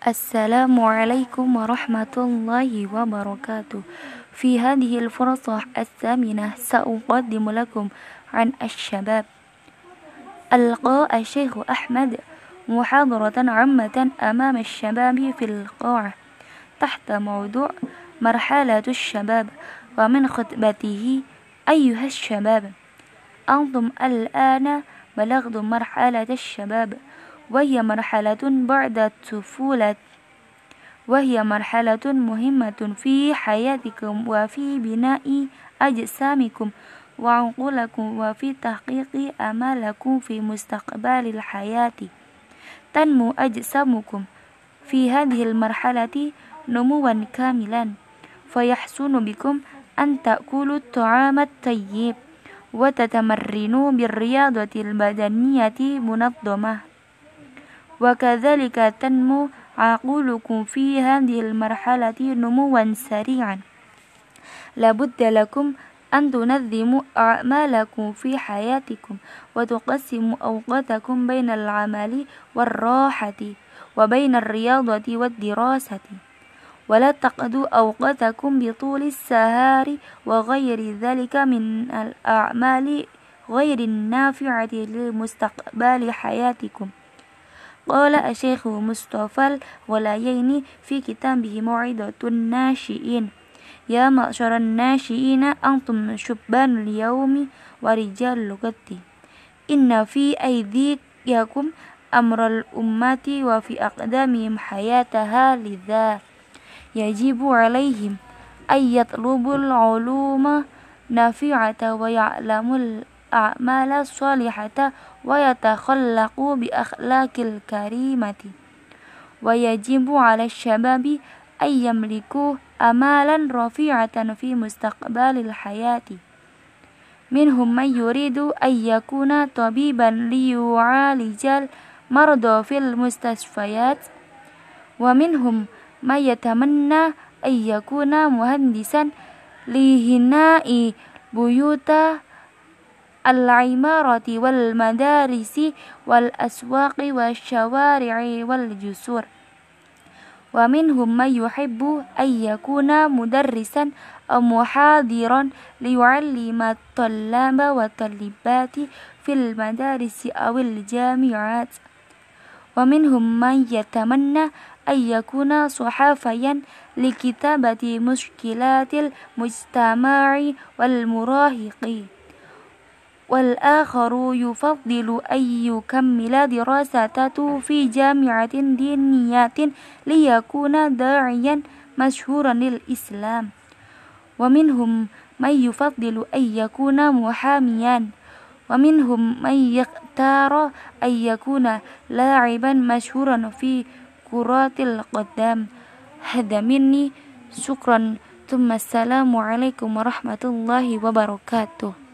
السلام عليكم ورحمة الله وبركاته. في هذه الفرصة الثامنة سأقدم لكم عن الشباب. ألقى الشيخ أحمد محاضرة عامة أمام الشباب في القاعة تحت موضوع مرحلة الشباب ومن خطبته أيها الشباب. أنتم الآن بلغتم مرحلة الشباب وهي مرحلة بعد الطفولة. وهي مرحلة مهمة في حياتكم وفي بناء أجسامكم وعقولكم وفي تحقيق أمالكم في مستقبل الحياة. تنمو أجسامكم في هذه المرحلة نموا كاملا فيحسن بكم أن تأكلوا الطعام الطيب وتتمرنوا بالرياضة البدنية منظمة. وكذلك تنمو عقولكم في هذه المرحلة نموا سريعا. لابد لكم أن تنظموا أعمالكم في حياتكم وتقسموا أوقاتكم بين العمل والراحة وبين الرياضة والدراسة. ولا تقضوا أوقاتكم بطول السهار وغير ذلك من الأعمال غير النافعة لمستقبل حياتكم. قال الشيخ مصطفى الغلايين في كتابه موعظة الناشئين. يا معشر الناشئين أنتم شبان اليوم ورجال الغد. إن في أيديكم أمر الأمة وفي أقدامهم حياتها لذا. يجب عليهم أن يطلبوا العلوم نافعة ويعلموا الأعمال الصالحة ويتخلقوا بأخلاق الكريمة. ويجب على الشباب أن يملكوا أمالا رفيعة في مستقبل الحياة. منهم من يريد أن يكون طبيبا ليعالج المرضى في المستشفيات. ومنهم من يتمنى أن يكون مهندسا لهناء بيوت العمارة والمدارس والأسواق والشوارع والجسور. ومنهم من يحب أن يكون مدرسا أو محاضرا ليعلم الطلاب والطالبات في المدارس أو الجامعات. ومنهم من يتمنى أن يكون صحافيا لكتابة مشكلات المجتمع والمراهقين. والآخر يفضل أن يكمل دراسته في جامعة دينية ليكون داعيا مشهورا للإسلام. ومنهم من يفضل أن يكون محاميا. ومنهم من يختار أن يكون لاعبا مشهورا في كرة القدم. هذا مني. شكرا. ثم السلام عليكم ورحمة الله وبركاته.